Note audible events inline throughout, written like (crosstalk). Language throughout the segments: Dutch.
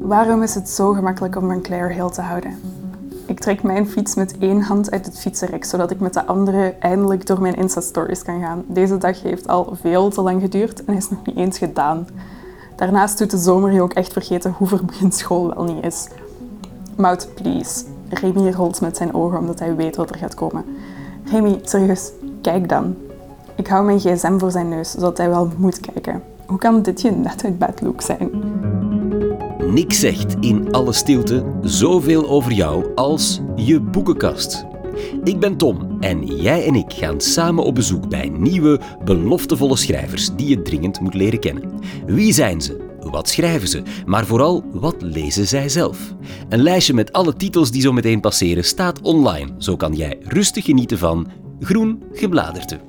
Waarom is het zo gemakkelijk om een Claire heel te houden? Ik trek mijn fiets met één hand uit het fietsenrek, zodat ik met de andere eindelijk door mijn Insta-stories kan gaan. Deze dag heeft al veel te lang geduurd en is nog niet eens gedaan. Daarnaast doet de zomer je ook echt vergeten hoe vermoeiend school wel niet is. Mout, please. Remy rolt met zijn ogen omdat hij weet wat er gaat komen. Remy, serieus, kijk dan. Ik hou mijn gsm voor zijn neus, zodat hij wel moet kijken. Hoe kan dit je net uit bed look zijn? Niks zegt in alle stilte zoveel over jou als je boekenkast. Ik ben Tom en jij en ik gaan samen op bezoek bij nieuwe, beloftevolle schrijvers die je dringend moet leren kennen. Wie zijn ze? Wat schrijven ze? Maar vooral, wat lezen zij zelf? Een lijstje met alle titels die zo meteen passeren staat online. Zo kan jij rustig genieten van groen gebladerte.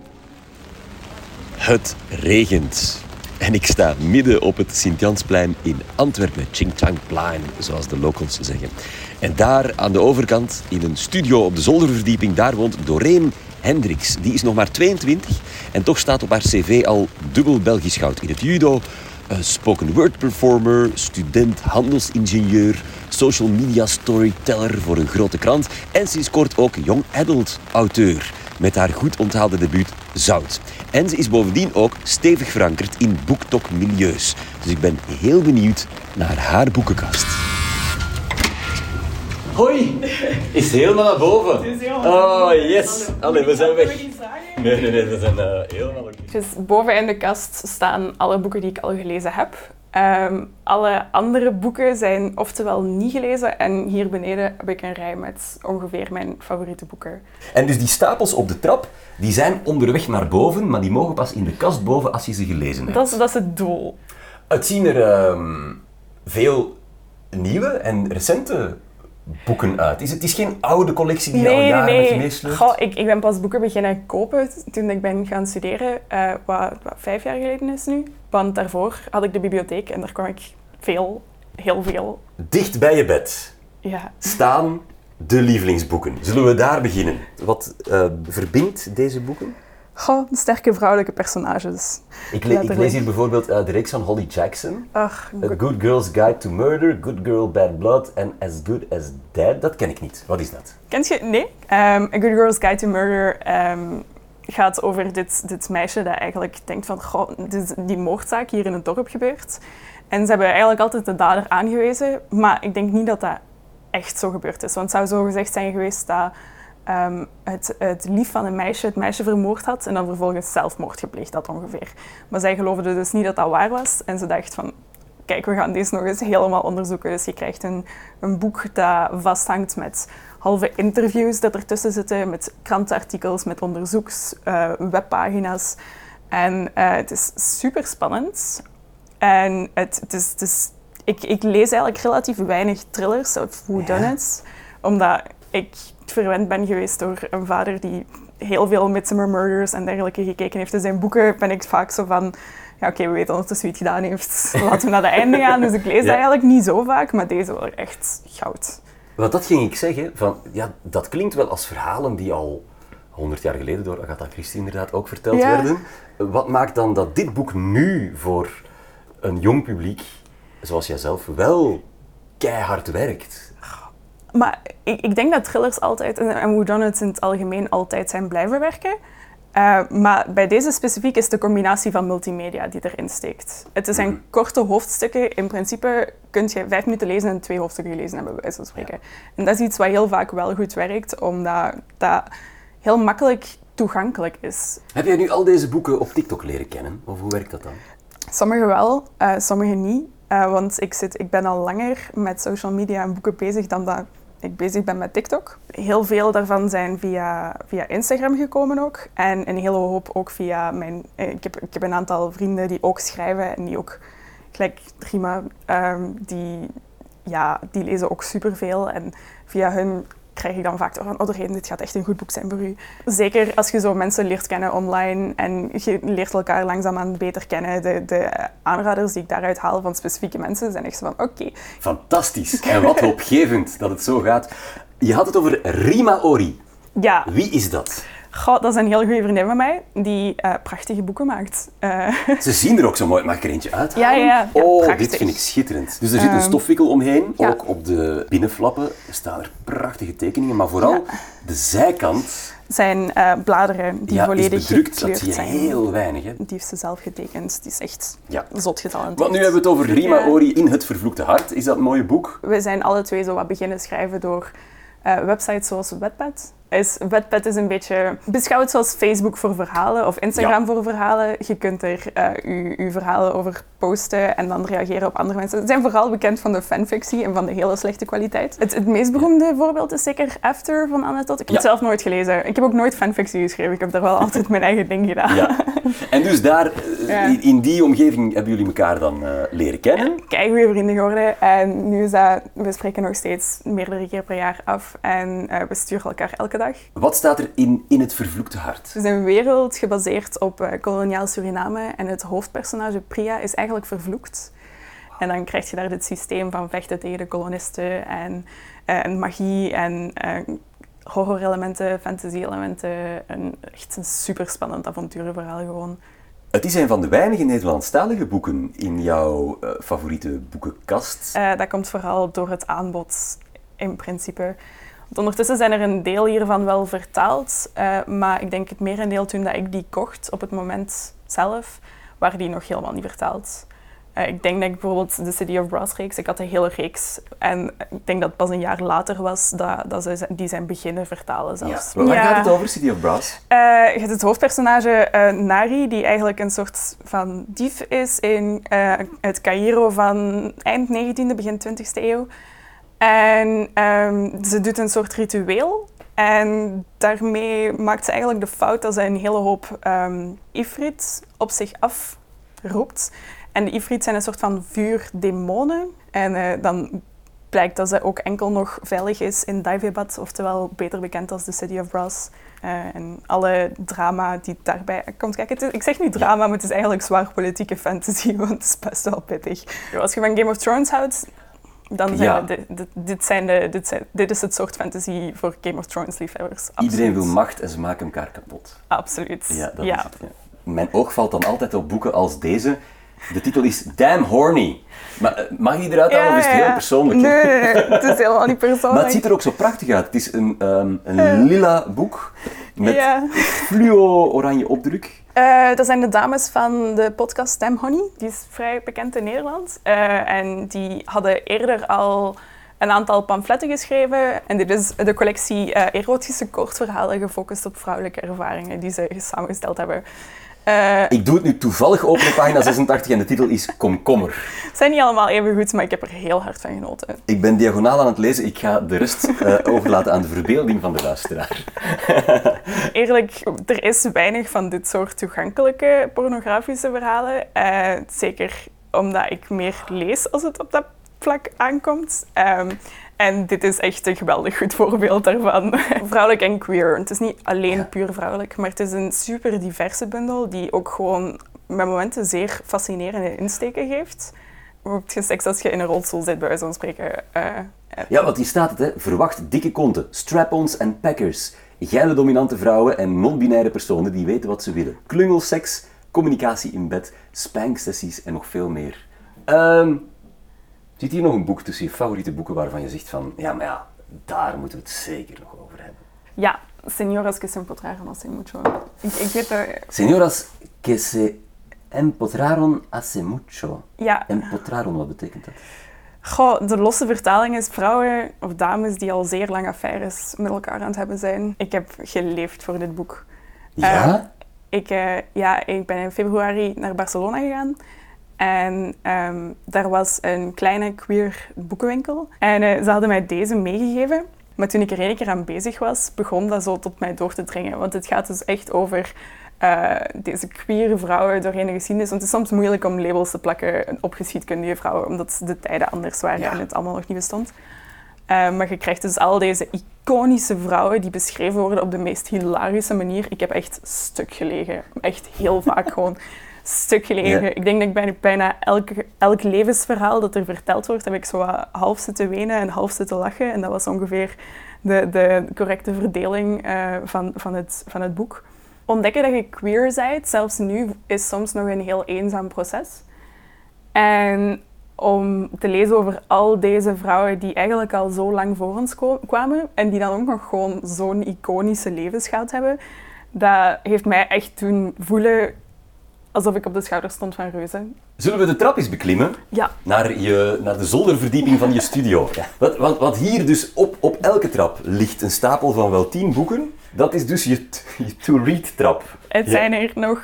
Het regent. En ik sta midden op het Sint-Jansplein in Antwerpen, Chingchangplein, zoals de locals zeggen. En daar aan de overkant, in een studio op de zolderverdieping, daar woont Doreen Hendricks. Die is nog maar 22 en toch staat op haar cv al dubbel Belgisch goud in het judo, spoken word performer, student handelsingenieur, social media storyteller voor een grote krant en sinds kort ook young adult auteur met haar goed onthaalde debuut Zout. En ze is bovendien ook stevig verankerd in boektok-milieus. Dus ik ben heel benieuwd naar haar boekenkast. Hoi! Is helemaal naar boven. Oh, yes! Allee, we zijn weg. Nee, nee, nee, we zijn uh, helemaal oké. Dus boven in de kast staan alle boeken die ik al gelezen heb. Ehm, alle andere boeken zijn oftewel niet gelezen en hier beneden heb ik een rij met ongeveer mijn favoriete boeken. En dus die stapels op de trap, die zijn onderweg naar boven, maar die mogen pas in de kast boven als je ze gelezen hebt. Dat is, dat is het doel. Het zien er ehm, veel nieuwe en recente boeken uit. Is het is geen oude collectie die je al jaren nee. met je meesleurt? Goh, ik, ik ben pas boeken beginnen kopen toen ik ben gaan studeren, eh, wat, wat vijf jaar geleden is nu. Want daarvoor had ik de bibliotheek en daar kwam ik veel, heel veel. Dicht bij je bed Ja. staan de lievelingsboeken. Zullen we daar beginnen? Wat eh, verbindt deze boeken? Goh, sterke vrouwelijke personages. Ik, le- ik lees hier bijvoorbeeld eh, de reeks van Holly Jackson. Ach, A Good Girl's Guide to Murder, Good Girl, Bad Blood en As Good As Dead. Dat ken ik niet. Wat is dat? Kent je? Nee. Ehm, A Good Girl's Guide to Murder ehm, gaat over dit, dit meisje dat eigenlijk denkt van, goh, dit is die moordzaak hier in het dorp gebeurt. En ze hebben eigenlijk altijd de dader aangewezen, maar ik denk niet dat dat echt zo gebeurd is. Want het zou zo gezegd zijn geweest dat ehm, het, het lief van een meisje het meisje vermoord had en dan vervolgens zelfmoord gepleegd had ongeveer. Maar zij geloofde dus niet dat dat waar was en ze dacht van, kijk, we gaan deze nog eens helemaal onderzoeken. Dus je krijgt een, een boek dat vasthangt met halve interviews dat ertussen zitten, met krantenartikels, met onderzoeks, eh, webpagina's. En eh, het is super spannend. En het, het is, het is, ik, ik lees eigenlijk relatief weinig thrillers of whodunits, omdat ik verwend ben geweest door een vader die heel veel Midsummer Murders en dergelijke gekeken heeft. Dus zijn boeken ben ik vaak zo van, ja oké, we weten ondertussen wie het gedaan heeft. (laughs) Laten we naar de einde gaan. Dus ik lees dat eigenlijk niet zo vaak, maar deze wel echt goud. Want dat ging ik zeggen, van, ja, dat klinkt wel als verhalen die al 100 jaar geleden door Agatha Christie inderdaad ook verteld Ja. werden. Wat maakt dan dat dit boek nu voor een jong publiek, zoals jijzelf, wel keihard werkt? Maar ik, ik denk dat thrillers altijd, en en whodunits in het algemeen, altijd zijn blijven werken. Eh, maar bij deze specifiek is de combinatie van multimedia die erin steekt. Het zijn korte hoofdstukken. In principe kun je vijf minuten lezen en twee hoofdstukken gelezen hebben, bij wijze van spreken. En dat is iets wat heel vaak wel goed werkt, omdat dat heel makkelijk toegankelijk is. Heb jij nu al deze boeken op TikTok leren kennen? Of hoe werkt dat dan? Sommige wel, eh, sommige niet. Eh, want ik, zit, ik ben al langer met social media en boeken bezig dan dat ik bezig ben met TikTok. Heel veel daarvan zijn via, via Instagram gekomen ook. En een hele hoop ook via mijn... eh, Ik heb, ik heb een aantal vrienden die ook schrijven en die ook... Gelijk Rima, ehm, die, ja, die lezen ook superveel. En via hun krijg ik dan vaak door van, oh doorheen, dit gaat echt een goed boek zijn voor u. Zeker als je zo mensen leert kennen online en je leert elkaar langzaamaan beter kennen. De, de aanraders die ik daaruit haal van specifieke mensen zijn echt zo van, oké, Fantastisch. (laughs) En wat hoopgevend dat het zo gaat. Je had het over Rima Ori. ja, Wie is dat? Goh, dat is een heel goede vriendin van mij die eh, prachtige boeken maakt. Eh, Ze zien er ook zo mooi. Mag ik er eentje uit? Ja, ja, ja. Oh, prachtig. dit vind ik schitterend. Dus er zit een Ehm, stofwikkel omheen. ja. Ook op de binnenflappen staan er prachtige tekeningen. Maar vooral de zijkant zijn eh, bladeren die ja, is volledig bedrukt. Dat gekleurd zie je zijn. heel weinig. Hè? Die heeft ze zelf getekend. Die is echt Ja. zot getalenteerd. Want nu hebben we het over Rima. Ori in Het Vervloekte Hart. Is dat een mooie boek? We zijn alle twee zo wat beginnen schrijven door websites zoals Wattpad. Is, Wattpad is een beetje... Beschouw het zoals Facebook voor verhalen of Instagram Ja. voor verhalen. Je kunt er eh, je, je verhalen over posten en dan reageren op andere mensen. Ze zijn vooral bekend van de fanfictie en van de hele slechte kwaliteit. Het, het meest beroemde voorbeeld is zeker After van Anne Tot. Ik heb Ja. het zelf nooit gelezen. Ik heb ook nooit fanfictie geschreven. Ik heb daar wel (laughs) altijd mijn eigen ding gedaan. Ja. En dus daar, eh, in, die omgeving, hebben jullie elkaar dan eh, leren kennen. kei goede vrienden geworden. En nu is dat, we spreken nog steeds meerdere keer per jaar af. En eh, we sturen elkaar elke dag. Wat staat er in, in Het Vervloekte Hart? Het is een wereld gebaseerd op eh, koloniaal Suriname. En het hoofdpersonage Priya is eigenlijk vervloekt. En dan krijg je daar dit systeem van vechten tegen de kolonisten. En, eh, en magie en eh horror-elementen, fantasy-elementen. Een, echt een super spannend avonturenverhaal gewoon. Het is een van de weinige Nederlandstalige boeken in jouw favoriete boekenkast. Dat komt vooral door het aanbod in principe. Want ondertussen zijn er een deel hiervan wel vertaald, eh, maar ik denk het merendeel toen dat ik die kocht op het moment zelf, waren die nog helemaal niet vertaald. Eh, ik denk dat ik bijvoorbeeld de City of Brass reeks, ik had de hele reeks en ik denk dat het pas een jaar later was dat, dat ze die zijn beginnen vertalen zelfs. Waar gaat het over, City of Brass? Eh, je hebt het hoofdpersonage Nari, die eigenlijk een soort van dief is in het Cairo van eind 19e, begin 20e eeuw. En ehm, ze doet een soort ritueel. En daarmee maakt ze eigenlijk de fout dat ze een hele hoop ehm ifrit op zich afroept. En de ifrit zijn een soort van vuurdemonen. En eh, dan blijkt dat ze ook enkel nog veilig is in Daivebad, oftewel beter bekend als de City of Brass. Eh, en alle drama die daarbij komt kijken. Is- ik zeg nu drama, maar het is eigenlijk zwaar politieke fantasy, (laughs) want het is best wel pittig. Als je van Game of Thrones houdt, dan zijn Ja. dit, zijn de, dit, zijn, dit is het soort fantasy voor Game of Thrones liefhebbers. Iedereen wil macht en ze maken elkaar kapot. Absoluut. Ja, dat ja. is het. ja. Mijn oog valt dan altijd op boeken als deze. De titel is Damn Horny. Maar eh, mag je eruit halen of is het heel persoonlijk? Nee, nee, nee, het is helemaal niet persoonlijk. (laughs) Maar het ziet er ook zo prachtig uit. Het is een, ehm, een lila boek met Ja. fluo-oranje opdruk. Eh, dat zijn de dames van de podcast Stem Honey. Die is vrij bekend in Nederland. Eh, en die hadden eerder al een aantal pamfletten geschreven. En dit is de collectie eh, erotische kortverhalen gefocust op vrouwelijke ervaringen die ze samengesteld hebben. Eh, Ik doe het nu toevallig open op pagina (laughs) 86 en de titel is Komkommer. Het zijn niet allemaal even goed, maar ik heb er heel hard van genoten. Ik ben diagonaal aan het lezen. Ik ga de rest eh, (laughs) overlaten aan de verbeelding van de luisteraar. (laughs) Eerlijk, er is weinig van dit soort toegankelijke pornografische verhalen. Eh, zeker omdat ik meer lees als het op dat vlak aankomt. Ehm, en dit is echt een geweldig goed voorbeeld daarvan. (laughs) vrouwelijk en queer. Het is niet alleen puur vrouwelijk, maar het is een super diverse bundel die ook gewoon met momenten zeer fascinerende insteken geeft. Ook seks als je in een rolstoel zit, bij wijze van spreken. Eh, eh, Ja, want hier staat het, hè. Verwacht dikke konten, strap-ons en packers. Geile dominante vrouwen en non-binaire personen die weten wat ze willen. Klungelseks, communicatie in bed, spanksessies en nog veel meer. Ehm, zit hier nog een boek tussen je favoriete boeken waarvan je zegt van... Ja, maar ja, daar moeten we het zeker nog over hebben. Ja, señoras que se empotraron hace mucho. Ik, ik weet. Señoras que se empotraron hace mucho. Ja, Empotraron, wat betekent dat? goh, de losse vertaling is vrouwen of dames die al zeer lang affaires met elkaar aan het hebben zijn. Ik heb geleefd voor dit boek. Ja? Ik, eh, ja, ik ben in februari naar Barcelona gegaan. En ehm, daar was een kleine queer boekenwinkel. En eh, ze hadden mij deze meegegeven. Maar toen ik er één keer aan bezig was, begon dat zo tot mij door te dringen. Want het gaat dus echt over eh, deze queer vrouwen doorheen de geschiedenis. Want het is soms moeilijk om labels te plakken op geschiedkundige vrouwen, omdat de tijden anders waren Ja. en het allemaal nog niet bestond. Eh, maar je krijgt dus al deze iconische vrouwen die beschreven worden op de meest hilarische manier. Ik heb echt stuk gelegen. Echt heel vaak gewoon (laughs) stuk geleden. Ja. Ik denk dat ik bijna, bijna elk, elk levensverhaal dat er verteld wordt, heb ik zo half zitten wenen en half zitten lachen. En dat was ongeveer de, de correcte verdeling eh, van, van, het, van het boek. Ontdekken dat je queer bent, zelfs nu, is soms nog een heel eenzaam proces. En om te lezen over al deze vrouwen die eigenlijk al zo lang voor ons kwamen en die dan ook nog gewoon zo'n iconische levensgoud hebben, dat heeft mij echt doen voelen alsof ik op de schouder stond van reuzen. Zullen we de trap eens beklimmen? Ja, Naar, je, naar de zolderverdieping van je (laughs) studio. Want, want, want hier dus op, op elke trap ligt een stapel van wel tien boeken. Dat is dus je, je to-read trap. het Ja. zijn er nog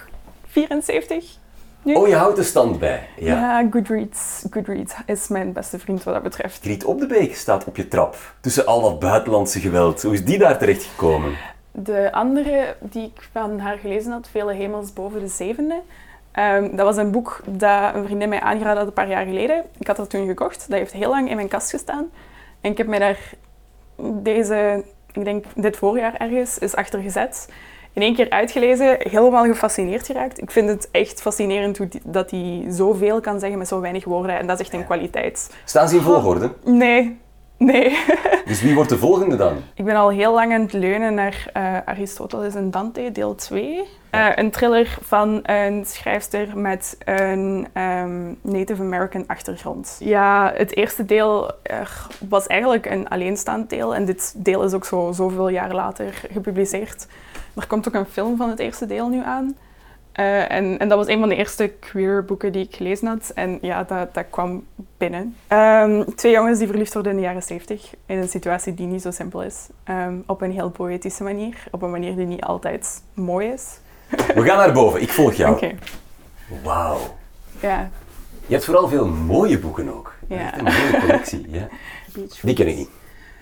74 nu. Oh, je houdt de stand bij. Ja. Ja, Goodreads. Goodreads is mijn beste vriend wat dat betreft. Griet op de Beek staat op je trap. Tussen al dat buitenlandse geweld. Hoe is die daar terecht gekomen? De andere die ik van haar gelezen had, Vele hemels boven de zevende, ehm, dat was een boek dat een vriendin mij aangeraden had een paar jaar geleden. Ik had dat toen gekocht. Dat heeft heel lang in mijn kast gestaan. En ik heb mij daar deze, ik denk dit voorjaar ergens, is achter gezet. In één keer uitgelezen, helemaal gefascineerd geraakt. Ik vind het echt fascinerend hoe die, dat hij zoveel kan zeggen met zo weinig woorden. En dat is echt een kwaliteit. Staan ze in volgorde? Nee, nee. (laughs) Dus wie wordt de volgende dan? Ik ben al heel lang aan het leunen naar eh, Aristoteles en Dante, deel 2. Eh, een thriller van een schrijfster met een ehm, Native American achtergrond. Ja, het eerste deel eh, was eigenlijk een alleenstaand deel. En dit deel is ook zo, zoveel jaar later gepubliceerd. Er komt ook een film van het eerste deel nu aan. Eh, en, en dat was een van de eerste queer boeken die ik gelezen had. En ja, dat, dat kwam binnen. Ehm, twee jongens die verliefd worden in de jaren 70. In een situatie die niet zo simpel is. Ehm, op een heel poëtische manier. Op een manier die niet altijd mooi is. We gaan naar boven. Ik volg jou. Oké, Wauw. ja. Je hebt vooral veel mooie boeken ook. Ja. Echt een mooie collectie. Ja. (laughs) Die ken ik niet.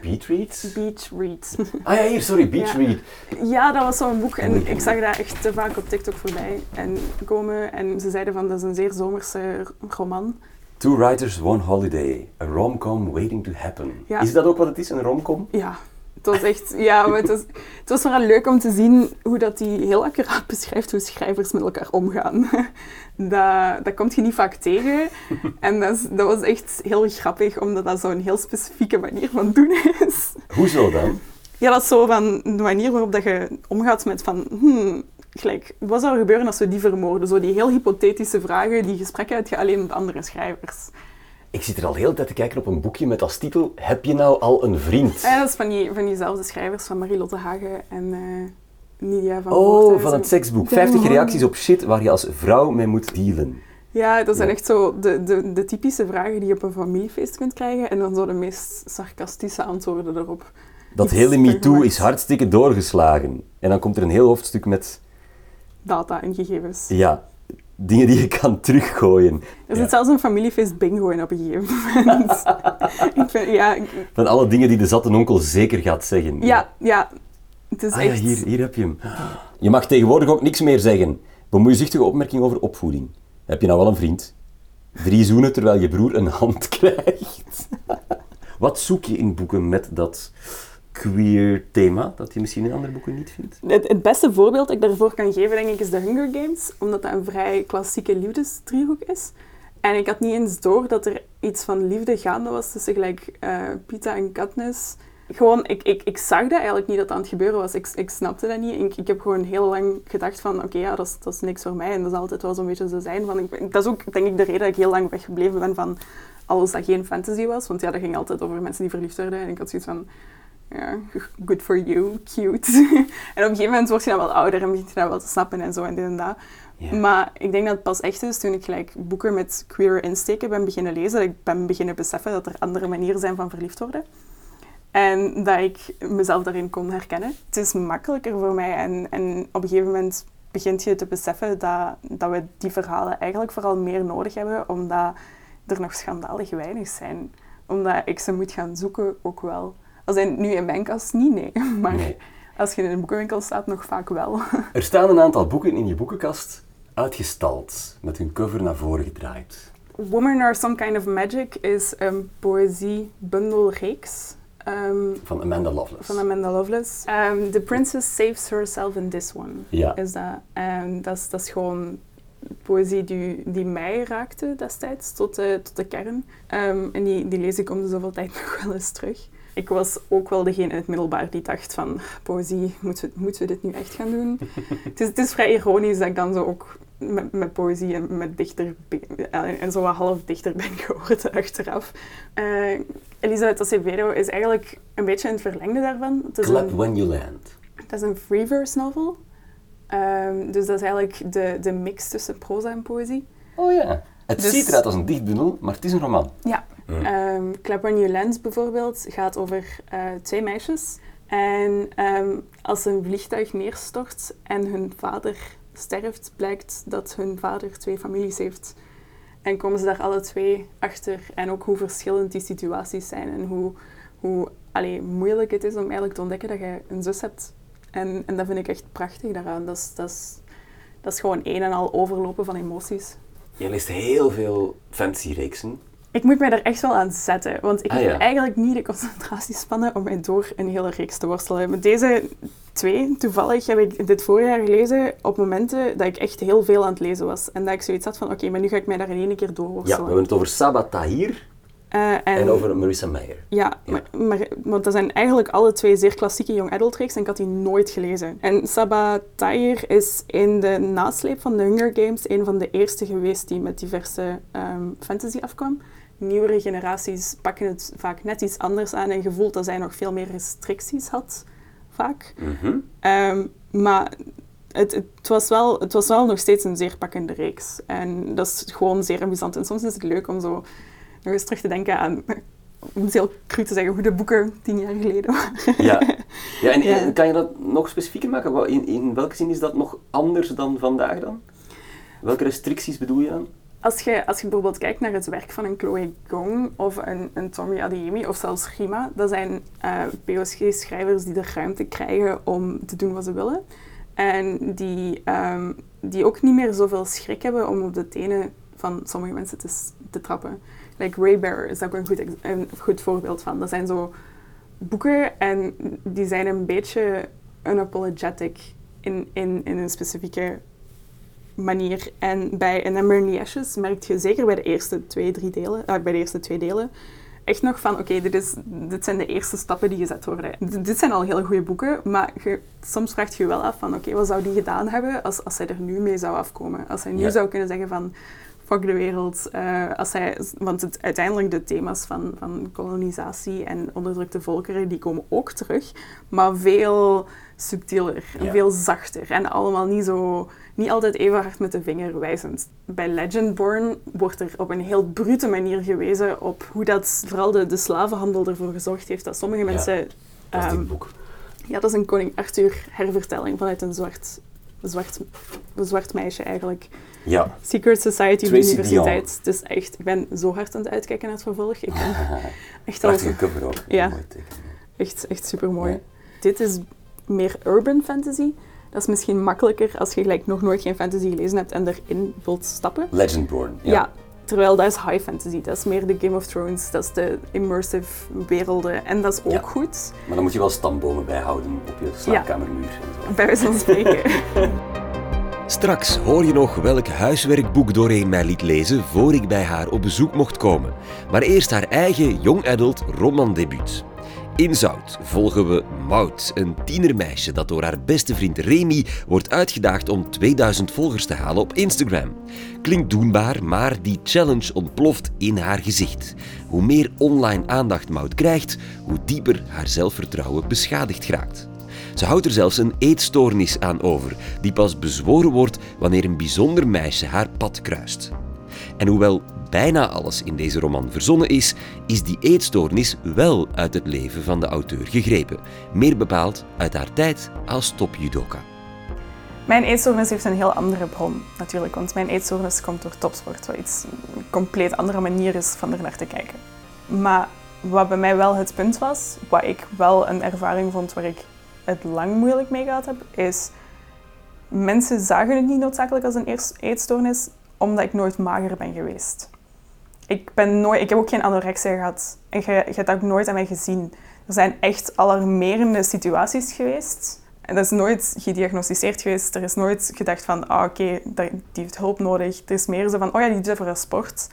Beatreads? Beach Reads. Ah ja, hier, sorry, Beach (laughs) Ja. Read. Ja, dat was zo'n boek en ik zag dat echt te vaak op TikTok voorbij en komen. En ze zeiden van, dat is een zeer zomerse roman. Two Writers, One Holiday. A rom-com waiting to happen. Ja. Is dat ook wat het is, een romcom? Ja, het was echt... Ja, maar het was, het was vooral leuk om te zien hoe dat die heel accuraat (laughs) beschrijft hoe schrijvers met elkaar omgaan. (laughs) Dat, dat komt je niet vaak tegen. (laughs) En dat, is- dat was echt heel grappig, omdat dat zo'n heel specifieke manier van doen is. Hoezo dan? Ja, dat is zo van de manier waarop dat je omgaat met van... Hmm, gelijk, wat zou er gebeuren als we die vermoorden? Zo die heel hypothetische vragen, die gesprekken uit je alleen met andere schrijvers. Ik zit er al heel de tijd te kijken op een boekje met als titel Heb je nou al een vriend? En dat is van, die, van diezelfde schrijvers, van Marie-Lotte Hagen en eh Nidia van Oh, van het seksboek. Ja. 50 reacties op shit waar je als vrouw mee moet dealen. Ja, dat zijn Ja. echt zo de, de, de typische vragen die je op een familiefeest kunt krijgen. En dan zo de meest sarcastische antwoorden erop. Dat Iets hele MeToo is hartstikke doorgeslagen. En dan komt er een heel hoofdstuk met, Data en gegevens. ja, dingen die je kan teruggooien. Er zit Ja. zelfs een familiefeest bingo in op een gegeven moment. (laughs) ik vind, ja, ik- Van alle dingen die de zatte onkel zeker gaat zeggen. ja, ja, het is Ah ja, echt... hier, hier heb je hem. Je mag tegenwoordig ook niks meer zeggen. Bemoeizuchtige opmerking over opvoeding. Heb je nou wel een vriend? Drie zoenen terwijl je broer een hand (laughs) krijgt. Wat zoek je in boeken met dat queer thema, dat je misschien in andere boeken niet vindt? Het, het beste voorbeeld dat ik daarvoor kan geven, denk ik, is de Hunger Games. Omdat dat een vrij klassieke liefdesdriehoek is. En ik had niet eens door dat er iets van liefde gaande was tussen gelijk eh Pita en Katniss. Gewoon, ik, ik, ik zag dat eigenlijk niet dat dat aan het gebeuren was. Ik, ik snapte dat niet. Ik, ik heb gewoon heel lang gedacht van, oké, ja, dat is, dat is niks voor mij. En dat zal altijd wel zo'n beetje zo zijn. Van, ik, dat is ook, denk ik, de reden dat ik heel lang weggebleven ben van alles dat geen fantasy was. Want ja, dat ging altijd over mensen die verliefd werden. En ik had zoiets van, ja, good for you, cute. (laughs) en op een gegeven moment word je dan wel ouder en begint je dat wel te snappen en zo en dit en dat. Maar ik denk dat het pas echt is toen ik gelijk boeken met queer insteken ben beginnen lezen, dat ik ben beginnen beseffen dat er andere manieren zijn van verliefd worden. En dat ik mezelf daarin kon herkennen. Het is makkelijker voor mij en, en op een gegeven moment begint je te beseffen dat, dat we die verhalen eigenlijk vooral meer nodig hebben, omdat er nog schandalig weinig zijn. Omdat ik ze moet gaan zoeken ook wel. Als in, nu in mijn kast niet, nee. (laughs) Maar Nee. als je in een boekenwinkel staat, nog vaak wel. (laughs) Er staan een aantal boeken in je boekenkast uitgestald, met hun cover naar voren gedraaid. Woman or Some Kind of Magic is een poëziebundelreeks ehm, Van Amanda Lovelace. van Amanda Lovelace. Ehm, the Princess Saves Herself in This One Ja. is dat. En dat is, dat is gewoon poëzie die, die mij raakte destijds, tot de, tot de kern. Ehm, en die, die lees ik om de zoveel tijd (laughs) nog wel eens terug. Ik was ook wel degene in het middelbaar die dacht van, poëzie, moeten we, moeten we dit nu echt gaan doen? (laughs) het, is, het is vrij ironisch dat ik dan zo ook met, met poëzie en met dichter eh, en zo wat half dichter ben (laughs) geworden achteraf. Uh, Elisabeth Acevedo is eigenlijk een beetje in het verlengde daarvan. Het Clap When You Land. Dat is een free verse novel. Um, dus dat is eigenlijk de, de mix tussen proza en poëzie. Oh ja. Het dus, ziet eruit als een dichtbundel, maar het is een roman. Ja. Um, Clap When You Land bijvoorbeeld gaat over uh, twee meisjes. En um, als een vliegtuig neerstort en hun vader sterft, blijkt dat hun vader twee families heeft. En komen ze daar alle twee achter. En ook hoe verschillend die situaties zijn en hoe, hoe allee, moeilijk het is om eigenlijk te ontdekken dat je een zus hebt en, en dat vind ik echt prachtig daaraan. Dat is, dat, is, dat is gewoon een en al overlopen van emoties. Je leest heel veel fantasy-reeksen. Ik moet mij daar echt wel aan zetten, want ik ah, heb eigenlijk niet de concentratiespannen om mij door een hele reeks te worstelen. Met deze twee, toevallig, heb ik dit voorjaar gelezen op momenten dat ik echt heel veel aan het lezen was. En dat ik zoiets had van, oké, maar nu ga ik mij daar in één keer door worstelen. Ja, we hebben het over Sabat Tahir. Uh, en, over Marissa Meyer. Ja, Maar, maar, want dat zijn eigenlijk alle twee zeer klassieke young adult reeks en ik had die nooit gelezen. En Saba Tahir is in de nasleep van de Hunger Games een van de eerste geweest die met diverse um, fantasy afkwam. Nieuwere generaties pakken het vaak net iets anders aan en gevoeld dat zij nog veel meer restricties had, vaak. Mm -hmm. maar het, het, was wel, het was wel nog steeds een zeer pakkende reeks. En dat is gewoon zeer amusant. En soms is het leuk om zo nog eens terug te denken aan, om het heel cru te zeggen, hoe de boeken tien jaar geleden waren. Ja, (laughs) ja, en, kan je dat nog specifieker maken? In, in welke zin is dat nog anders dan vandaag dan? Welke restricties bedoel je dan? Als je, als je bijvoorbeeld kijkt naar het werk van een Chloe Gong of een, een Tommy Adeyemi of zelfs Rima, dat zijn uh, eh, POSG-schrijvers die de ruimte krijgen om te doen wat ze willen. En die, um, die ook niet meer zoveel schrik hebben om op de tenen van sommige mensen te, te trappen. Like Ray Bear is daar ook een goed, een goed voorbeeld van. Dat zijn zo boeken en die zijn een beetje unapologetic in, in, in een specifieke manier. En bij An Ember in the Ashes merk je zeker bij de eerste twee, drie delen, uh, bij de eerste twee delen, echt nog van, oké, dit dit, dit zijn de eerste stappen die gezet worden. dit zijn al hele goede boeken, maar je, soms vraagt je je wel af van, oké, wat zou die gedaan hebben als, als zij er nu mee zou afkomen? Als zij nu zou kunnen zeggen van, fuck de wereld. Uh, als hij, want het, uiteindelijk de thema's van, van kolonisatie en onderdrukte volkeren, die komen ook terug, maar veel subtieler en veel zachter. En allemaal niet, zo, niet altijd even hard met de vinger wijzend. Bij Legendborn wordt er op een heel brute manier gewezen op hoe dat vooral de, de slavenhandel ervoor gezorgd heeft dat sommige mensen... Ja, dat is um, boek. Ja, dat is een Koning Arthur hervertelling vanuit een zwart, zwart, een zwart meisje eigenlijk. Ja. Secret Society Universiteit. Dus echt, ik ben zo hard aan het uitkijken naar het vervolg. Ik ben (laughs) echt al... cover ook. Ja. Echt, echt super mooi. Dit is meer urban fantasy. Dat is misschien makkelijker als je gelijk nog nooit geen fantasy gelezen hebt en erin wilt stappen. Legendborn. Ja. ja. Terwijl dat is high fantasy, dat is meer de Game of Thrones, dat is de immersive werelden en dat is ook goed. Maar dan moet je wel stambomen bijhouden op je slaapkamermuur. Ja. Bij wijze van spreken. (laughs) Straks hoor je nog welk huiswerkboek Doreen mij liet lezen voor ik bij haar op bezoek mocht komen. Maar eerst haar eigen young adult romandebuut. In Zout volgen we Maud, een tienermeisje dat door haar beste vriend Remy wordt uitgedaagd om 2000 volgers te halen op Instagram. Klinkt doenbaar, maar die challenge ontploft in haar gezicht. Hoe meer online aandacht Maud krijgt, hoe dieper haar zelfvertrouwen beschadigd raakt. Ze houdt er zelfs een eetstoornis aan over, die pas bezworen wordt wanneer een bijzonder meisje haar pad kruist. En hoewel bijna alles in deze roman verzonnen is, is die eetstoornis wel uit het leven van de auteur gegrepen. Meer bepaald uit haar tijd als topjudoka. Mijn eetstoornis heeft een heel andere bron natuurlijk, want mijn eetstoornis komt door topsport, wat iets een compleet andere manier is van er naar te kijken. Maar wat bij mij wel het punt was, wat ik wel een ervaring vond waar ik het lang moeilijk mee gehad heb, is mensen zagen het niet noodzakelijk als een eetstoornis, omdat ik nooit mager ben geweest. Ik, ben nooit, ik heb ook geen anorexia gehad en je, je hebt dat ook nooit aan mij gezien. Er zijn echt alarmerende situaties geweest En dat is nooit gediagnosticeerd geweest. Er is nooit gedacht van, ah oké, die heeft hulp nodig. Het is meer zo van, oh ja, die doet het voor haar sport.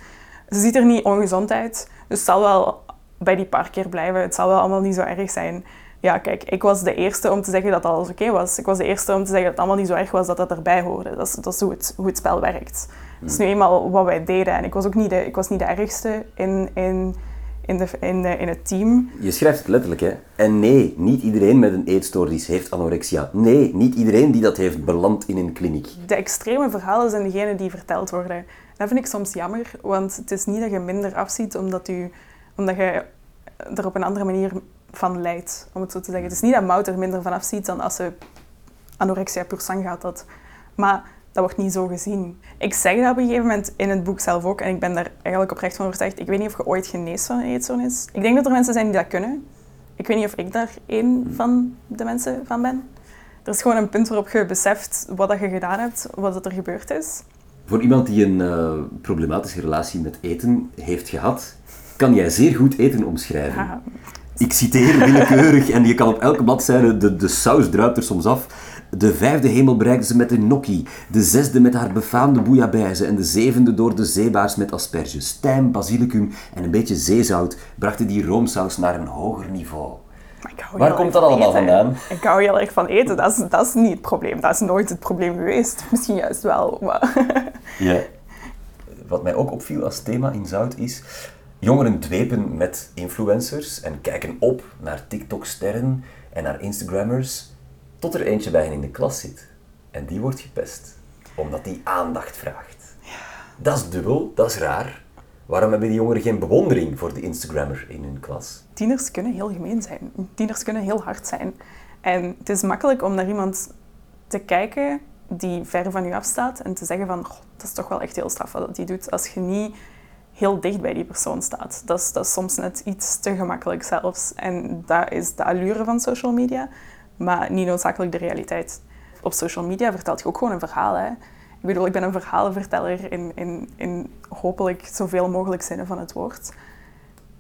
Ze ziet er niet ongezond uit, dus het zal wel bij die paar keer blijven. Het zal wel allemaal niet zo erg zijn. Ja, kijk, ik was de eerste om te zeggen dat alles oké was. Ik was de eerste om te zeggen dat het allemaal niet zo erg was dat dat erbij hoorde. Dat is, dat is hoe, het, hoe het spel werkt. Dat is nu eenmaal wat wij deden. En ik was ook niet de, ik was niet de ergste in, in, in, de, in, in het team. Je schrijft het letterlijk, hè? En nee, niet iedereen met een eetstoornis heeft anorexia. Nee, niet iedereen die dat heeft belandt in een kliniek. De extreme verhalen zijn degenen die verteld worden. Dat vind ik soms jammer, want het is niet dat je minder afziet omdat, u, omdat je er op een andere manier van leidt, om het zo te zeggen. Het is niet dat Mout er minder van afziet dan als ze anorexia pur sang gaat. Dat. Maar dat wordt niet zo gezien. Ik zeg dat op een gegeven moment in het boek zelf ook, en ik ben daar eigenlijk oprecht van overtuigd. Ik weet niet of je ooit geneest van een eetstoornis. Ik denk dat er mensen zijn die dat kunnen. Ik weet niet of ik daar één van de mensen van ben. Er is gewoon een punt waarop je beseft wat je gedaan hebt, wat er gebeurd is. Voor iemand die een uh, problematische relatie met eten heeft gehad, kan jij zeer goed eten omschrijven. Ik citeer willekeurig en je kan op elke bladzijde, de, de saus druipt er soms af. De vijfde hemel bereikte ze met een gnocchi, de zesde met haar befaamde bouillabaisse en de zevende door de zeebaars met asperges, tijm, basilicum en een beetje zeezout brachten die roomsaus naar een hoger niveau. Waar komt dat allemaal vandaan? Ik hou heel erg van eten. Dat is, dat is niet het probleem. Dat is nooit het probleem geweest. (laughs) Misschien juist wel. Maar... Ja. Wat mij ook opviel als thema in Zout is... Jongeren dwepen met influencers en kijken op naar TikTok-sterren en naar Instagrammers, tot er eentje bij hen in de klas zit. En die wordt gepest, omdat die aandacht vraagt. Ja. Dat is dubbel, dat is raar. Waarom hebben die jongeren geen bewondering voor de Instagrammer in hun klas? Tieners kunnen heel gemeen zijn. Tieners kunnen heel hard zijn. En het is makkelijk om naar iemand te kijken die ver van je afstaat en te zeggen van, dat is toch wel echt heel straf wat hij doet. Als je niet heel dicht bij die persoon staat. Dat is, dat soms net iets te gemakkelijk zelfs. En dat is de allure van social media, maar niet noodzakelijk de realiteit. Op social media vertelt je ook gewoon een verhaal. Hè? Ik bedoel, ik ben een verhalenverteller in, in, in hopelijk zoveel mogelijk zinnen van het woord.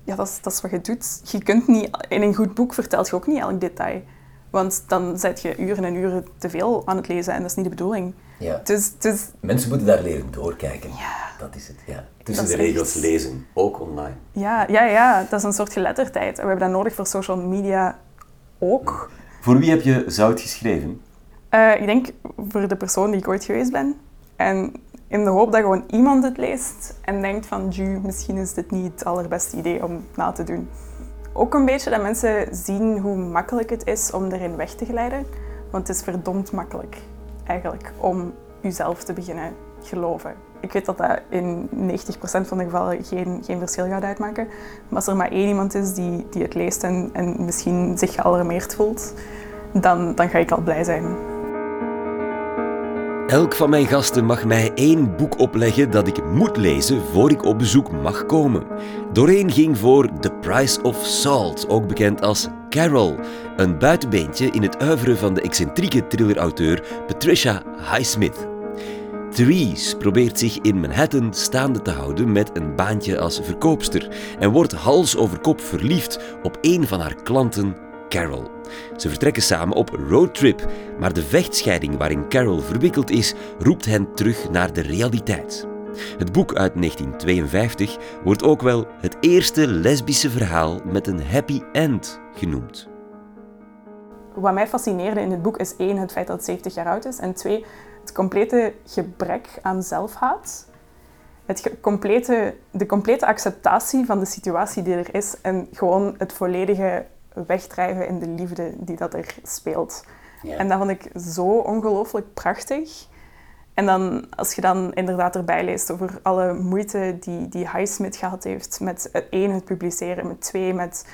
Ja, dat is, dat is wat je doet. Je kunt niet, in een goed boek vertelt je ook niet elk detail. Want dan zet je uren en uren te veel aan het lezen en dat is niet de bedoeling. Ja. Dus, dus... Mensen moeten daar leren doorkijken. Ja. Dat is het, ja. Tussen de regels lezen, ook online. Ja, ja, ja, dat is een soort geletterdheid. En we hebben dat nodig voor social media ook. Voor wie heb je Zout geschreven? Uh, ik denk voor de persoon die ik ooit geweest ben. En in de hoop dat gewoon iemand het leest en denkt van, ju, misschien is dit niet het allerbeste idee om na te doen. Ook een beetje dat mensen zien hoe makkelijk het is om erin weg te glijden. Want het is verdomd makkelijk eigenlijk om jezelf te beginnen geloven. Ik weet dat dat in 90% van de gevallen geen, geen verschil gaat uitmaken. Maar als er maar één iemand is die, die het leest en, en misschien zich gealarmeerd voelt, dan, dan ga ik al blij zijn. Elk van mijn gasten mag mij één boek opleggen dat ik moet lezen voor ik op bezoek mag komen. Doorheen ging voor The Price of Salt, ook bekend als Carol, een buitenbeentje in het uiveren van de excentrieke thrillerauteur Patricia Highsmith. Therese probeert zich in Manhattan staande te houden met een baantje als verkoopster en wordt hals over kop verliefd op een van haar klanten, Carol. Ze vertrekken samen op roadtrip, maar de vechtscheiding waarin Carol verwikkeld is, roept hen terug naar de realiteit. Het boek uit 1952 wordt ook wel het eerste lesbische verhaal met een happy end genoemd. Wat mij fascineerde in het boek is één, het feit dat het 70 jaar oud is, en twee, het complete gebrek aan zelfhaat. Het complete, de complete acceptatie van de situatie die er is en gewoon het volledige wegdrijven in de liefde die dat er speelt. En dat vond ik zo ongelooflijk prachtig. En dan, als je dan inderdaad erbij leest over alle moeite die, die Highsmith gehad heeft met één, het publiceren, met twee, met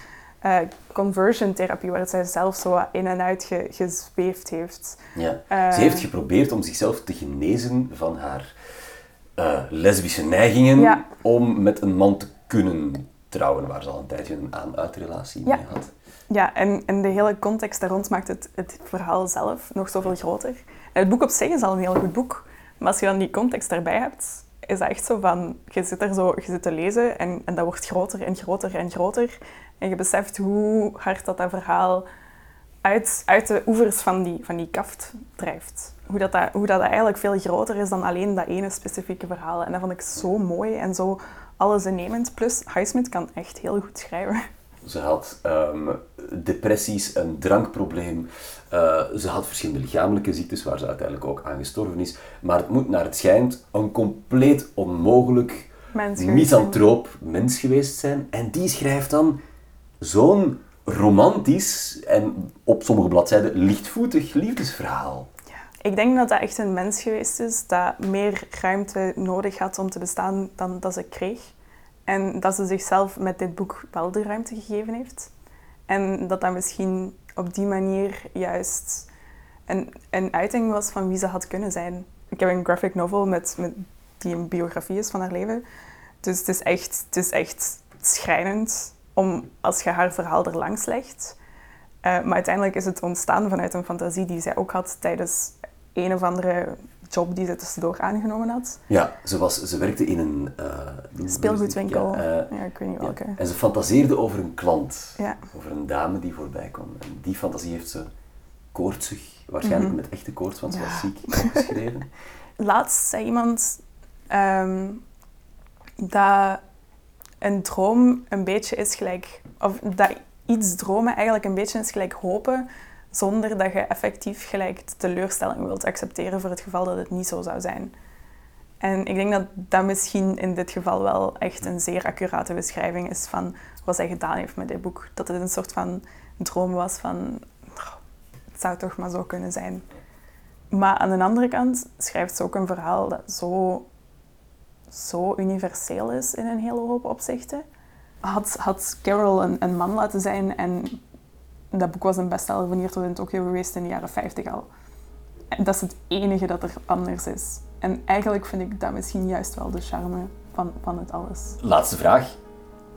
uh, conversion therapie, waar zij zelf zo in en uit ge, gezweefd heeft. Ja. Uh, Ze heeft geprobeerd om zichzelf te genezen van haar uh, lesbische neigingen om met een man te kunnen trouwen, waar ze al een tijdje een aan-uit-relatie mee had. Ja, en, en de hele context daar rond maakt het, het verhaal zelf nog zoveel groter. En het boek op zich is al een heel goed boek, maar als je dan die context daarbij hebt, is dat echt zo van, je zit er zo, je zit te lezen en, en dat wordt groter en groter en groter. En je beseft hoe hard dat, dat verhaal uit, uit de oevers van die, van die kaft drijft. Hoe dat, dat, hoe dat eigenlijk veel groter is dan alleen dat ene specifieke verhaal. En dat vond ik zo mooi en zo allesinnemend. Plus, Highsmith kan echt heel goed schrijven. Ze had ehm, depressies, een drankprobleem. Uh, ze had verschillende lichamelijke ziektes waar ze uiteindelijk ook aan gestorven is. Maar het moet naar het schijnt een compleet onmogelijk misantroop mens geweest zijn. En die schrijft dan zo'n romantisch en op sommige bladzijden lichtvoetig liefdesverhaal. Ik denk dat dat echt een mens geweest is dat meer ruimte nodig had om te bestaan dan dat ze kreeg. En dat ze zichzelf met dit boek wel de ruimte gegeven heeft. En dat dat misschien op die manier juist een, een uiting was van wie ze had kunnen zijn. Ik heb een graphic novel met, met, die een biografie is van haar leven. Dus het is echt, het is echt schrijnend om, als je haar verhaal er langs legt. Uh, maar uiteindelijk is het ontstaan vanuit een fantasie die zij ook had tijdens een of andere job die ze tussendoor aangenomen had. Ja, ze, was, ze werkte in een... Uh, Speelgoedwinkel. Ja, uh, ja, ik weet niet welke. En ze fantaseerde over een klant. Ja. Over een dame die voorbij kwam. En die fantasie heeft ze koortsig, waarschijnlijk mhm. met echte koorts, want ze was ziek, opgeschreven. (laughs) Laatst zei iemand um, dat een droom een beetje is gelijk... Of dat iets dromen eigenlijk een beetje is gelijk hopen zonder dat je effectief gelijk teleurstelling wilt accepteren voor het geval dat het niet zo zou zijn. En ik denk dat dat misschien in dit geval wel echt een zeer accurate beschrijving is van wat zij gedaan heeft met dit boek. Dat het een soort van droom was van, het zou toch maar zo kunnen zijn. Maar aan de andere kant schrijft ze ook een verhaal dat zo, zo universeel is in een hele hoop opzichten. Had, had Carol een, een man laten zijn en dat boek was een bestseller van hier tot in Tokio geweest in de jaren 50 al. En dat is het enige dat er anders is. En eigenlijk vind ik dat misschien juist wel de charme van, van het alles. Laatste vraag.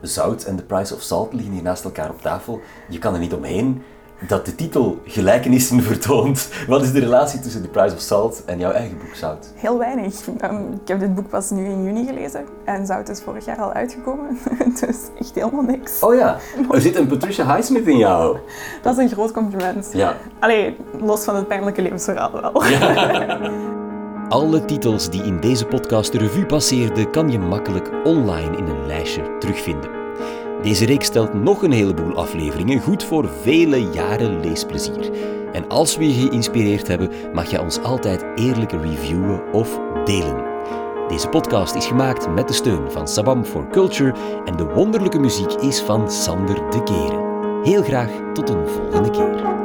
Zout en The Price of Salt liggen hier naast elkaar op tafel. Je kan er niet omheen dat de titel gelijkenissen vertoont. Wat is de relatie tussen The Price of Salt en jouw eigen boek Zout? Heel weinig. Um, ik heb dit boek pas nu in juni gelezen en Zout is vorig jaar al uitgekomen. (laughs) dus echt helemaal niks. Oh ja, (laughs) er zit een Patricia Highsmith in jou. Dat is een groot compliment. Ja. Allee, los van het pijnlijke levensverhaal wel. Ja. (laughs) Alle titels die in deze podcast de revue passeerden, kan je makkelijk online in een lijstje terugvinden. Deze reeks stelt nog een heleboel afleveringen, goed voor vele jaren leesplezier. En als we je geïnspireerd hebben, mag je ons altijd eerlijk reviewen of delen. Deze podcast is gemaakt met de steun van Sabam for Culture en de wonderlijke muziek is van Sander de Keren. Heel graag tot een volgende keer.